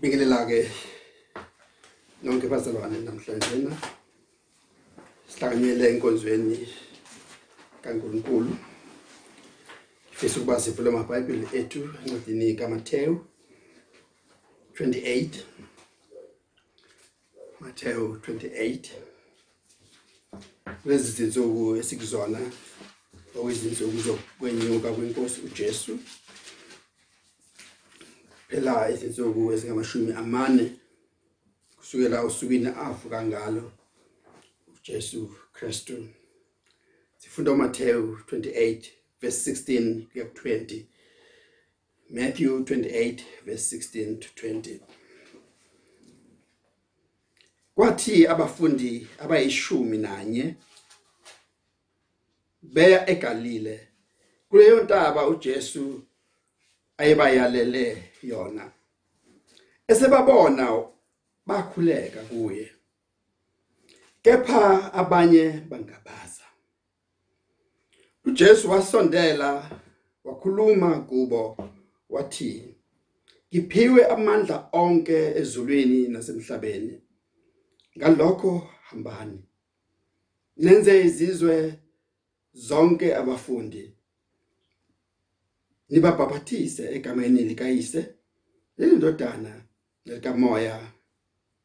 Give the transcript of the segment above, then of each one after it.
Bingelela ke nonke bazalwane namhlanje na sihlanganyele enkonzweni kaNkuluNkulu. Fisa ukuba sivule amabhayibheli ethu encwadini kaMateyu 28 Mateyu 28 lezi zinsuku esikuzona okuyizinsuku zokwenyuka kwenkosi uJesu. Phela izinsuku ezingamashumi amane kusukela usukwini avuka ngalo uJesu Kristu. Sifunda uMateyu 28 verse 16 kuya ku20 Matthew 28 verse 16 to 20 Kwathi abafundi abayishumi nanye beya eGalile kuleyo ntaba uJesu ayebayalele yona. Esebabona bakhuleka kuye kepha abanye bangabaza. uJesu wasondela wakhuluma kubo wathi Ngiphiwe amandla onke ezulwini nasemhlabeni. Ngalokho hambani. Nenze izizwe zonke abafundi. Nibabhaphathise egameni likayise. Lendodana likamoya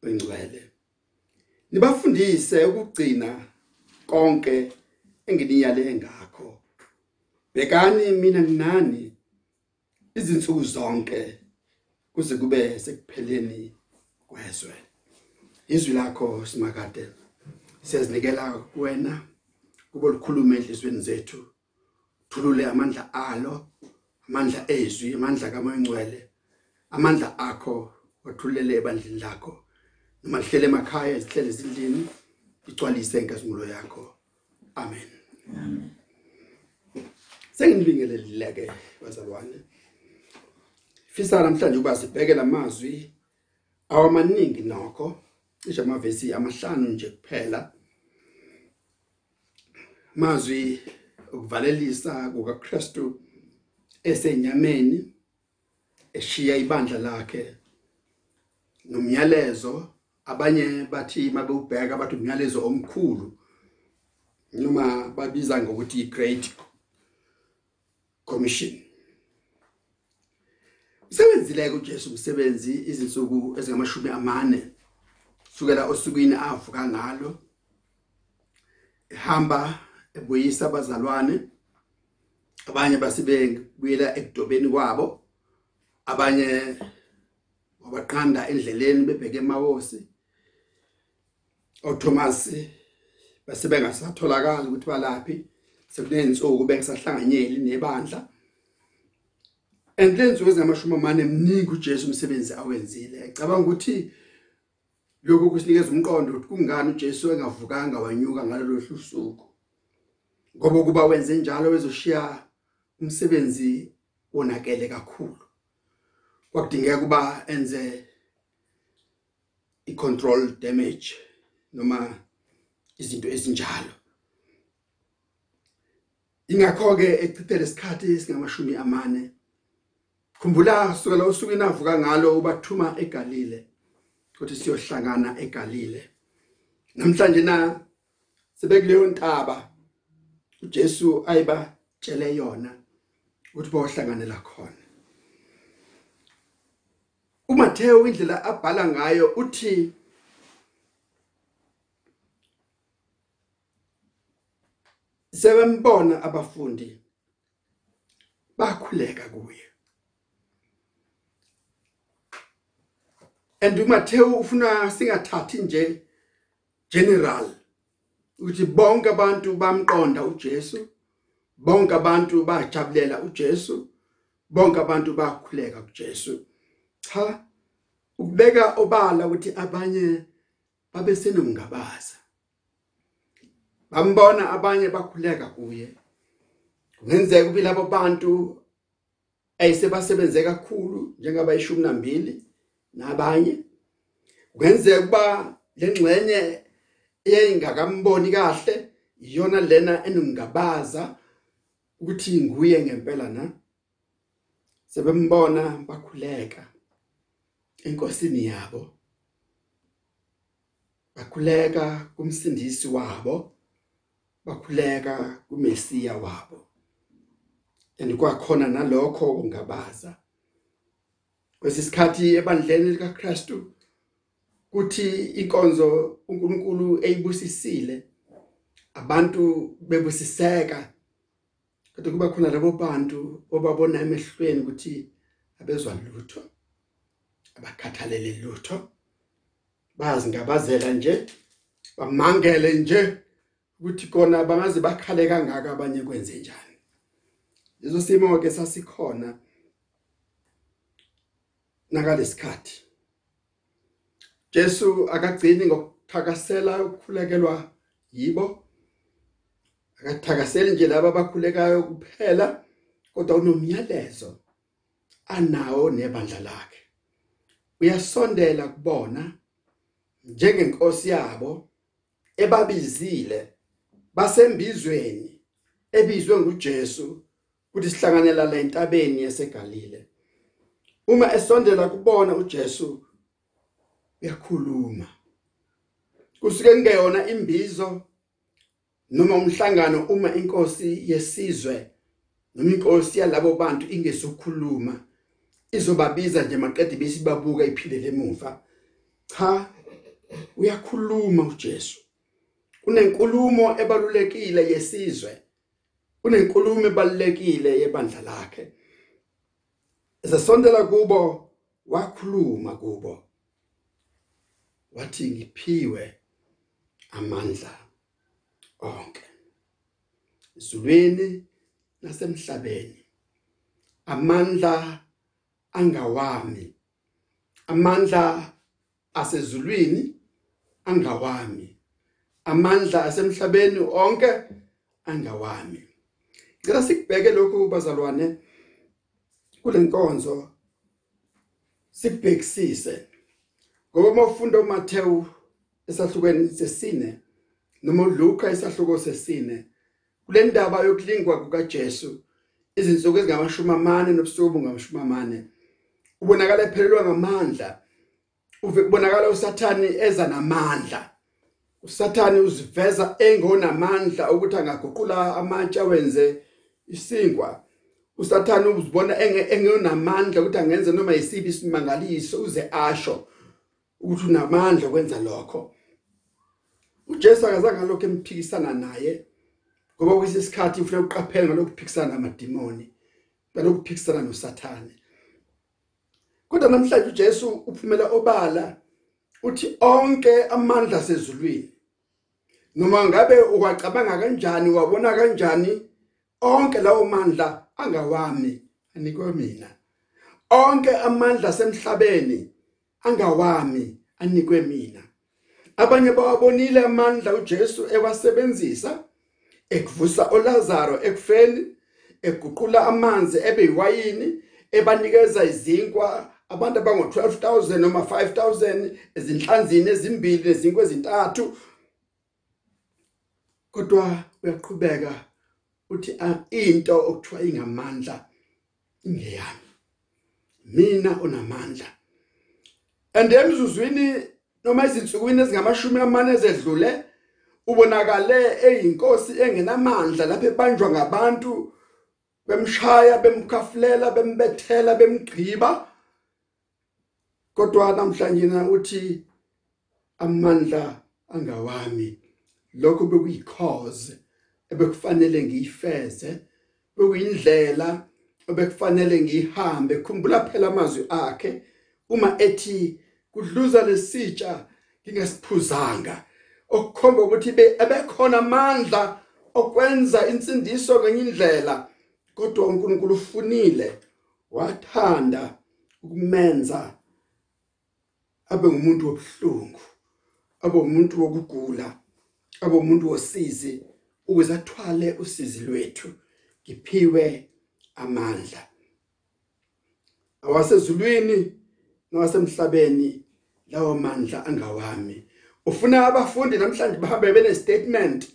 oyingcwele nibafundise ukugcina konke enginiyale ngakho bekani mina nani izinsuku zonke kuze kube sekupheleni kwezwe. Izwi lakho simakade siyazinikela kuwena kube likhulume enhlizweni zethu. Thulule amandla alo amandla ezwi amandla kamoyingcwele amandla akho wathulele ebandleni lakho. Noma lihlele emakhaya izihlele ezindlini igcwalise inkazimulo yakho. Amen. Amen. Sengibingelelile ke bazalwane. Fisa namhlanje ukuba sibheke lamazwi awamaningi nokho. Cishe amavesi amahlanu nje kuphela. Mazwi ukuvalelisa kukaKristu esenyameni. Eshiya ibandla lakhe. Nomyalezo abanye bathi mabewubheka bathi umyalezo omkhulu noma babiza ngokuthi great commission. Usebenzile uJesu umsebenzi izinsuku ezingamashumi amane sukela osukwini avuka ngalo. Ehamba ebuyisa abazalwane. Abanye basibekuyela ekudobeni kwabo. Abanye wabaqanda endleleni bebheke emawosi. oThomas basebengasatholakala ukuthi balaphi sekunensuku bengisahlanganyeli nebandla. Enhlenzo ezingamashumi amane mningi uJesu umsebenzi awenzile. Ecabanga ukuthi lokho kusinikeza umqondo ukuthi kungani uJesu engavukanga wanyuka ngalolu suku ngoba kuba wenze njalo wezoshiya umsebenzi wonakele kakhulu. Kwakudingeka kuba enze i-control damage noma izinto ezinjalo. Ingakho ke echithele isikhathi esingamashumi amane khumbula sukela usuku inavuka ngalo ubathuma eGalile ukuthi siyohlangana eGalile. Namhlanje na sebekuleyo ntaba uJesu ayibatshele yona ukuthi bayohlanganela khona uMatteo indlela abhala ngayo uthi sebembona abafundi bakhuleka kuye. And uMatteo ufuna singathathi nje general ukuthi bonke abantu bamqonda uJesu bonke abantu bajabulela uJesu bonke abantu bakhuleka kuJesu. Cha ukubeka obala ukuthi abanye babe senomngabaza. Bambona abanye bakhuleka kuye. Kungenzeka ukuthi labo bantu ayisebasebenze kakhulu njengabayishumi nambili nabanye. Kungenzeka kuba lengxenye eyayingakamboni kahle iyona lena enomngabaza ukuthi nguye ngempela na. Sebembona bakhuleka. Enkosini yabo. Bakhuleka kumsindisi wabo bakhuleka kuMesiya wabo. Andikwakhona nalokho ungabaza kwesisikhathi ebandleni likaKristu kuthi inkonzo uNkulunkulu eyibusisile abantu bebusiseka kodwa kuba khona labo bantu obabona emehlweni ukuthi abezwa lutho. Abakhathalele lutho. Bazi ngabazela nje bamangele nje ukuthi kona bangaze bakhale kangaka abanye kwenze njani. Lezo simo ke sasikhona nakalesikhathi Jesu akagcini ngokuthakasela ukukhulekelwa yibo akathakaseli nje laba abakhulekayo kuphela kodwa unomyalezo anawo nebandla lakhe. Uyasondela kubona njengenkosi yabo ebabizile basembizweni ebizwe nguJesu ukuthi sihlanganela la entabeni yaseGalile. Uma esondela kubona uJesu uyakhuluma. Kusuke kungeyona imbizo noma umhlangano uma inkosi yesizwe noma inkosi yalabo bantu ingesokhuluma izobabiza nje maqede besibabuka iphile emuva cha uyakhuluma uJesu. Kunenkulumo ebalulekile yesizwe. Kunenkulumo ebalulekile yebandla lakhe. Ezasondela kubo wakhuluma kubo. Wathi ngiphiwe amandla onke. Izulwini nasemhlabeni. Amandla angawami amandla asezulwini angawami amandla asemhlabeni onke angawami ngicela sikubheke lokhu bazalwane. Kulenkonzo sibhekisise ngoba mawufunda uMathewu esahlukweni sesine noma uLuka isahluko sesine kule ndaba yokulingwa kukaJesu izinsuku ezingamashumi amane nobusuku ngamashumi amane ubonakala ephelelwa ngamandla uve kubonakala usathani eza namandla. Usathani uziveza engonamandla ukuthi angaguqula amatshe wenze isinkwa usathani uzibona engenamandla ukuthi angenze noma yisibi isimangaliso uze asho ukuthi unamandla ukwenza lokho. uJesu akazange lokho emphikisana naye ngoba kuyisikhathi ufuna uqaphela ngalokuphikisana namadimoni ngalokuphikisana noSathane. Kodwa namhlanje uJesu uphumela obala uthi onke amandla sezulwini. Noma ngabe ukwacabanga kanjani wabona kanjani onke lawo mandla angawami anikwe mina. Onke amandla semhlabeni angawami anikwe mina. Abanye bawabonile amandla uJesu ewasebenzisa ekuvusa oLazaro ekufeni eguqula amanzi ebe yiwayini ebanikeza izinkwa abantu abango 12000 noma 5000 ezinhlanzini ezimbili nezinkwa ezintathu. Kodwa uyaqhubeka uthi into okuthiwa ingamandla ingeyami. Mina onamandla. Andemzuzwini noma izinsukwini ezingamashumi amane ezedlule ubonakale eyinkosi engenamandla lapho ebanjwa ngabantu bemshaya bemkhafulela bembethela bemgqiba. Kodwa namhlanje na uthi amandla angawami lokho bekuyicause ebekufanele ngiyifeze bekuyindlela obekufanele ngihambe khumbula phela amazwi akhe uma ethi kudluza lesitsha ngingasiphuzanga okukhomba ukuthi bekhona amandla okwenza insindiso kwenye indlela kodwa uNkulunkulu ufunile wathanda ukumenza abe umuntu wobuhlungu abe umuntu wokugula abe umuntu wosizi ukuze athwale usizi lwethu ngiphiwe amandla. Awasezulwini nawasemhlabeni lawo mandla angawami. Ufuna abafundi namhlanje bahambe bene statement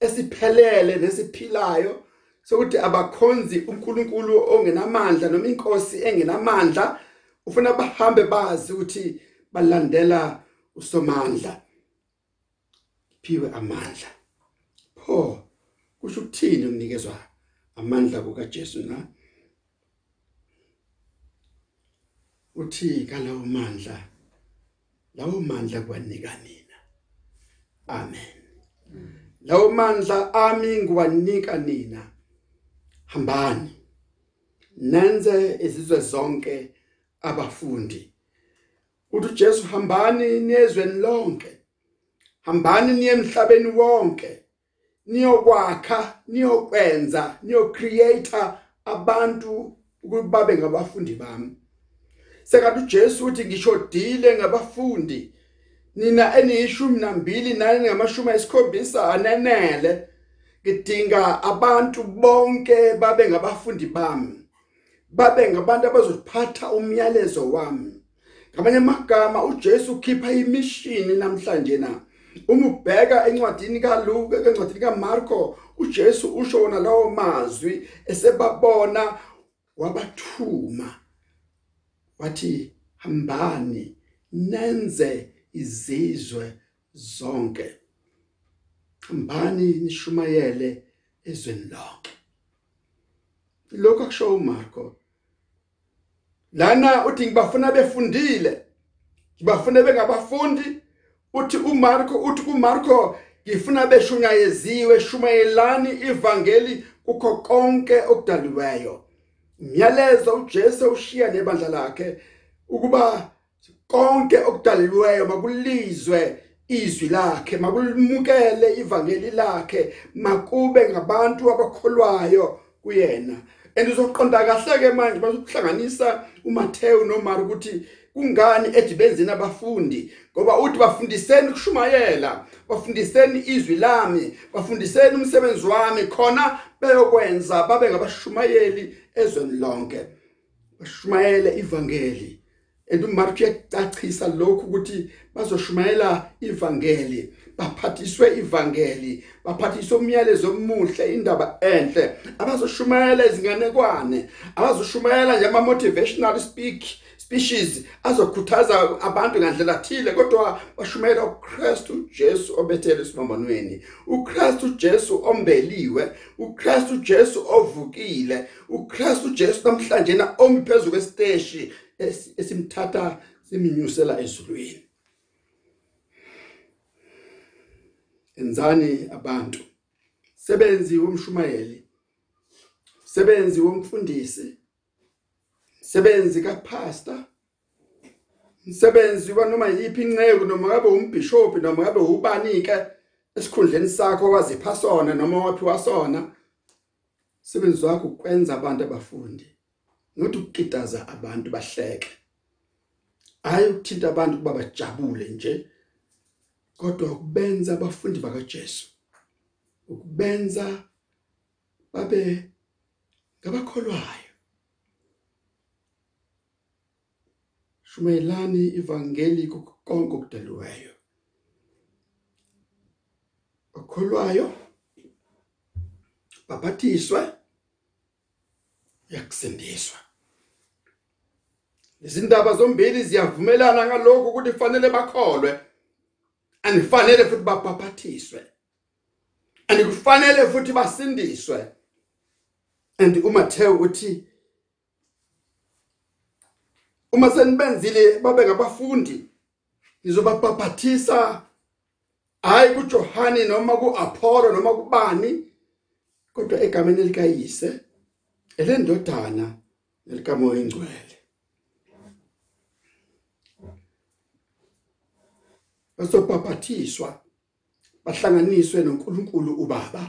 esiphelele nesiphilayo sokuthi abakhonzi uNkulunkulu ongenamandla noma inkosi engenamandla. Ufuna bahambe bazi ukuthi balandela usomandla. Phiwe amandla. Pho kusho ukuthini ukunikezwa amandla kukaJesu na? Uthi kalawo mandla lawo mandla kwanika nina. Amen. Lawo mandla ami ngiwanika nina. Hambani. Nenze izizwe zonke abafundi. Uthi Jesu hambani niyezweni lonke. Hambani niye emhlabeni wonke. Niyokwakha niyokwenza niyocreator abantu ukuba babe ngabafundi bami. Sekathi uJesu uthi ngishodile ngabafundi. Nina eniyishumi nambili nani ngamashumi ayisikhombisa anenele ngidinga abantu bonke babe ngabafundi bami. Babe ngabantu abazophatha umyalezo wami. Ngamanye amagama uJesu ukhipha imishini namhlanje na? Uma ubheka encwadini kaLuka encwadini kaMarko uJesu usho wona lawo mazwi esebabona wabathuma. Wathi hambani nenze izizwe zonke. Hambani nishumayele ezweni lonke. Lokho akusho uMarko. Lana uthi ngibafuna befundile. Ngibafuna bengabafundi. Uthi uMarko uthi kuMarko ngifuna beshunyayeziwe shumayelani ivangeli kukho konke okudaliweyo. Myalezo uJesu ushiya nebandla lakhe ukuba konke okudaliweyo makulizwe izwi lakhe makulimukele ivangeli lakhe makube ngabantu abakholwayo kuyena. Endizoqonda kahle ke manje bazokuhlanganisa uMatteo noMarko ukuthi kungani ethi benzeni abafundi. Ngoba uthi bafundiseni ukushumayela bafundiseni izwi lami bafundiseni umsebenzi wami khona beyokwenza babe ngabashumayeli ezweni lonke. Bashumayele ivangeli. Endumark uyacacisa lokhu ukuthi bazoshumayela ivangeli. Baphathiswe ivangeli baphathiswe umyalezo omuhle indaba enhle. Abazoshumayela izinganekwane abazoshumayela nje ama motivational speak species azokhuthaza abantu ngandlela thile. Kodwa bashumayela uKristu Jesu obethele esimambanweni uKristu Jesu ombeliwe uKristu Jesu ovukile uKristu Jesu namhlanje na omphezulu kwesteshi esimthatha siminyusela ezulwini. Enzani abantu? Sebenzi womshumayeli sebenzi womfundisi sebenzi kapastor umsebenzi wanoma yipi inceku noma ngabe umbishop noma ngabe ubani ke esikhundleni sakho wazipha sona noma waphiwa sona sebenzi wakho ukwenza abantu abafundi nokuthi ukukitaza abantu bahleke. Hayi ukuthinta abantu kuba bajabule nje. Kodwa ukubenza abafundi bakaJesu ukubenza babe ngabakholwayo. Shumelani ivangeli konke okudaliweyo bakholwayo baphathiswe yakusindiswa. Izindaba zombili ziyavumelana ngalokho ukuthi fanele bakholwe. Anifanele futhi bapaphathiswe andikufanele futhi basindiswe. And uMatteo uthi uma senibenzile babe ngabafundi ngizobapaphathisa hayi kuJohane noma kuApollo noma kubani kodwa egameni likayise elendodana nelikamoya ingcwele basopaphathiswa bahlanganiswe noNkulunkulu uBaba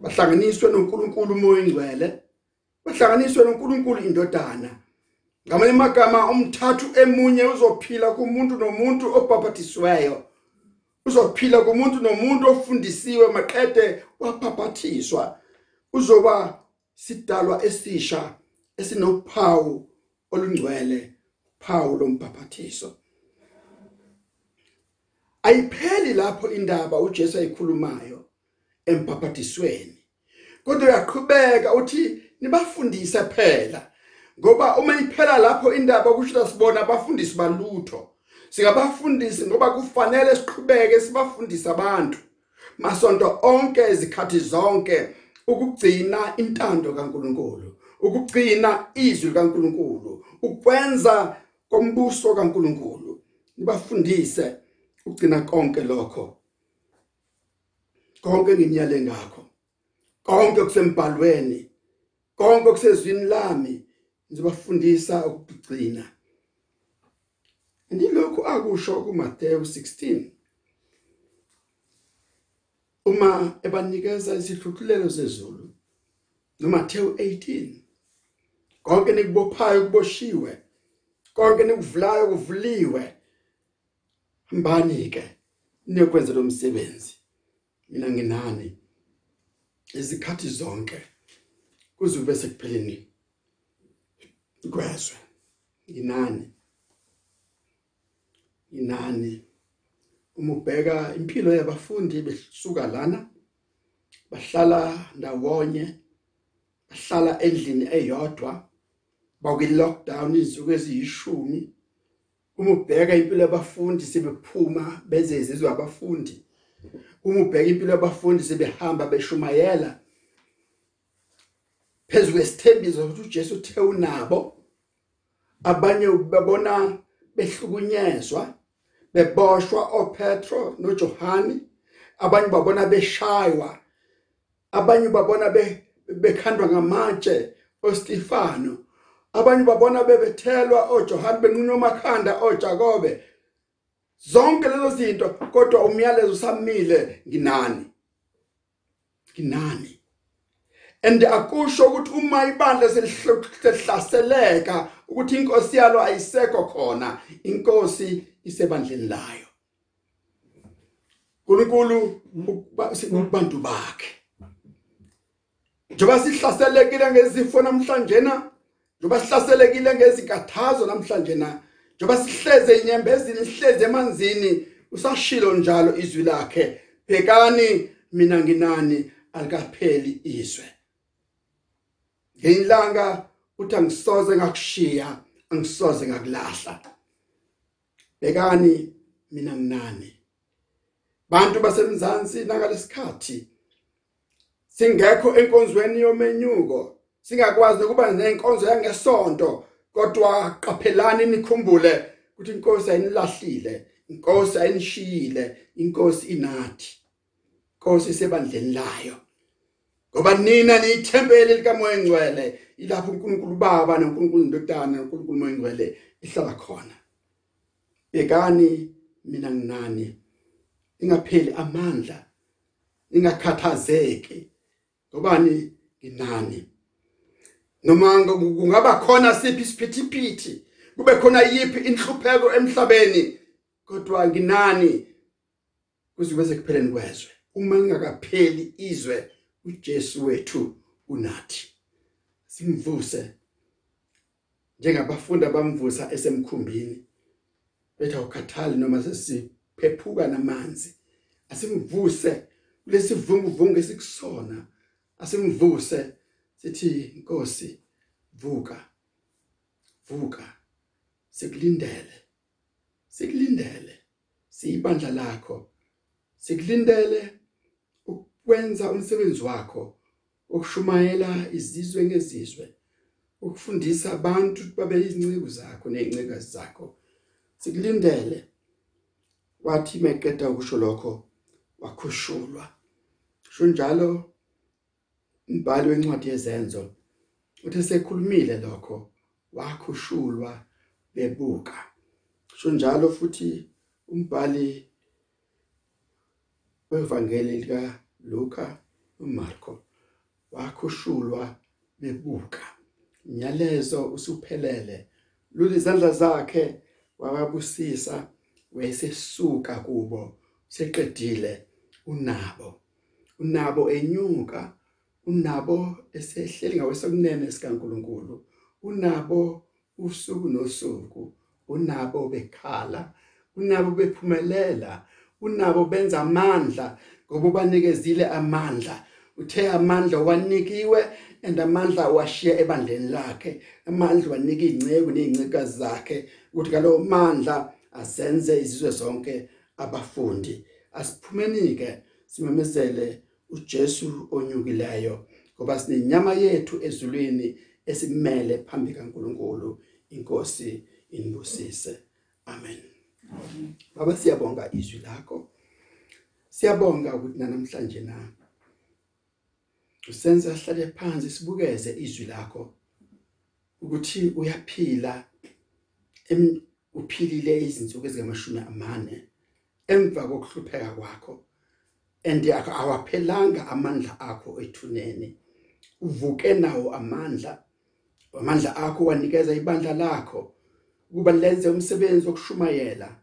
bahlanganiswe noNkulunkulu uMoya ingcwele bahlanganiswe noNkulunkulu indodana. Ngamanye amagama umthathu emunye uzophila kumuntu nomuntu obhaphathisiweyo uzophila kumuntu nomuntu ofundisiwe maqede waphaphathiswa uzoba sidalwa esisha esinophawu olungcwele phawu lombhaphathiso. Ayipheli lapho indaba uJesu ayikhulumayo empaphatisweni kodwa uyaqhubeka uthi nibafundise phela ngoba uma iphela lapho indaba kusho sibona abafundisi balutho. Singabafundisi ngoba kufanele siqhubeke sibafundise abantu masonto onke izikhathi zonke ukugcina intando kaNkuluNkulu ukugcina izwi kaNkuluNkulu ukwenza kombuso kaNkuluNkulu. Nibafundise. Ugcina konke lokho. Konke nginyale ngakho. Konke kusembhalweni konke kusezwini lami ngizobafundisa ukugcina. Ndilokhu akusho kuMateyu 16 uma ebanikeza isihluthulelo sezulu noMateyu 18 konke nikubophayo kuboshiwe konke nikuvulayo kuvuliwe. Hambani ke? Niyokwenza lo msebenzi mina nginani. Izikhathi zonke kuze ube sekupheleni kwezwe. Nginani. Inani uma ubheka impilo yabafundi besuka lana bahlala ndawonye bahlala endlini eyodwa bakwi lockdown izinsuku eziyishumi. Uma ubheka impilo yabafundi sebephuma beze izizwe abafundi. Uma ubheka impilo yabafundi sebehamba beshumayela. Phezulu kwesithembiso ukuthi uJesu uthe unabo abanye babona behlukunyezwa beboshwa oPetro noJohani abanye babona beshaywa abanye babona bekhandwa ngamatshe oStefano. Abanye babona bebethelwa oJohani benqunywa amakhanda oJakobe zonke lezo zinto kodwa umyalezo usamile. Nginani? Nginani? And akusho ukuthi uma ibandla selihlaseleka ukuthi inkosi yalo ayisekho khona inkosi isebandleni layo. uNkulunkulu sikubantu bakhe. Njoba sihlaselekile ngezifo namhlanje na njoba sihlaselekile ngezinkathazo namhlanje na? Njoba sihleze inyembezini sihleze emanzini usashilo njalo izwi lakhe. Bhekani mina nginani alikapheli izwe. Ngelanga uthi angisoze ngakushiya angisoze ngakulahla. Bekani mina nginani. Bantu basemzansi nakalesikhathi singekho enkonzweni yomenyuko. Singakwazi ukuba nenkonzo yangesonto kodwa qaphelani nikhumbule ukuthi inkosi ayinilahlile inkosi ayinishiyile inkosi inathi. Inkosi isebandleni layo. Ngoba nina niyithempeli likamoya engcwele ilapho uNkulunkulu Baba noNkulunkulu Indodana noNkulunkulu Moya engcwele ihlala khona. Bekani mina nginani ingapheli amandla ingakhathazeki ngobani? Nginani. Noma kungaba khona siphi isiphithiphithi? Kube khona yipi inhlupheko emhlabeni? Kodwa nginani? Kuze bese kupheleni kwezwe uma ngingakapheli izwe uJesu wethu unathi. Simvuse. Njengabafundi abamvusa esemkhumbini bethu awukhathali noma sesiphephuka namanzi asimvuse. Kulesi vunguvungu esikusona asimvuse. Sithi inkosi vuka vuka sikulindele sikulindele siyibandla lakho sikulindele ukwenza umsebenzi wakho ukushumayela izizwe ngezizwe ukufundisa abantu babe izinciko zakho nezincikazi zakho. Sikulindele. Wathi meqeda ukusho lokho wakhushulwa. Sho njalo umbhali wencwadi yezenzo uthi sekhulumile lokho wakhushulwa bebuka. Sho njalo futhi umbhali wevangeli lika Luka uMarko wakhushulwa bebuka. Nyalezo usuphelele. Lule izandla zakhe wababusisa wesesuka kubo seqedile unabo. Unabo enyuka unabo esehleli ngawesokunene sikaNkuluNkulu unabo usuku nosuku unabo bekhala unabo bephumelela unabo benza amandla ngoba ubanikezile amandla. Uthe amandla wanikiwe and amandla washiya ebandleni lakhe. Amandla wanika ingceke nezincekazi zakhe ukuthi kalowo mandla asenze izizwe zonke abafundi. Asiphumenike simemezele uJesu onyukileyo ngoba sinenyama yethu ezulwini esimele phambi kaNkuluNkulu inkosi inibusise amen. Baba siyabonga izwi lakho. Siyabonga ukuthi namhlanje na usenza sihlale phansi sibukeze izwi lakho ukuthi uyaphila uphilile izinsuku ezingamashumi amane emva kokuhlupheka kwakho. And awaphelanga amandla akho ethuneni. Uvuke nawo amandla amandla akho wanikeza ibandla lakho. Ukuba lenze umsebenzi wokushumayela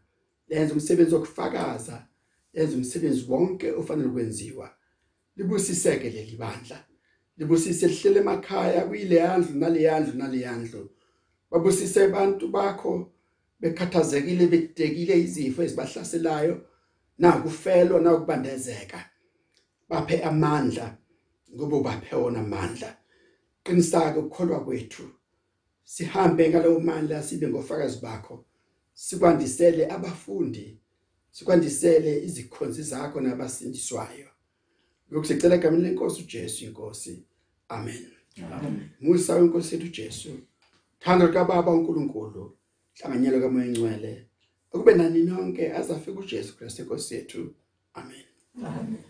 lenze umsebenzi wokufakaza lenze umsebenzi wonke ofanele ukwenziwa. Libusiseke leli bandla libusise lihlele emakhaya kuyileyandlu naleyandlu naleyandlu babusise abantu bakho bekhathazekile bedekile izifo ezibahlaselayo. Nakufelwa nakubandezeka baphe amandla ngoba baphe wona amandla. Qinisaka ukukholwa kwethu sihambe ngalowo mandla sibe ngofakazi bakho. Sikwandisele abafundi sikwandisele izikhonzi zakho nabasindiswayo. Lokhu sicela egameni lenkosi uJesu inkosi. Amen. Musa wenkosi yethu Jesu thando kaBaba uNkulunkulu hlanganyelo kamoya engcwele. Ukube nani nonke azafika uJesu Kristu inkosi yethu. Amen. Amen.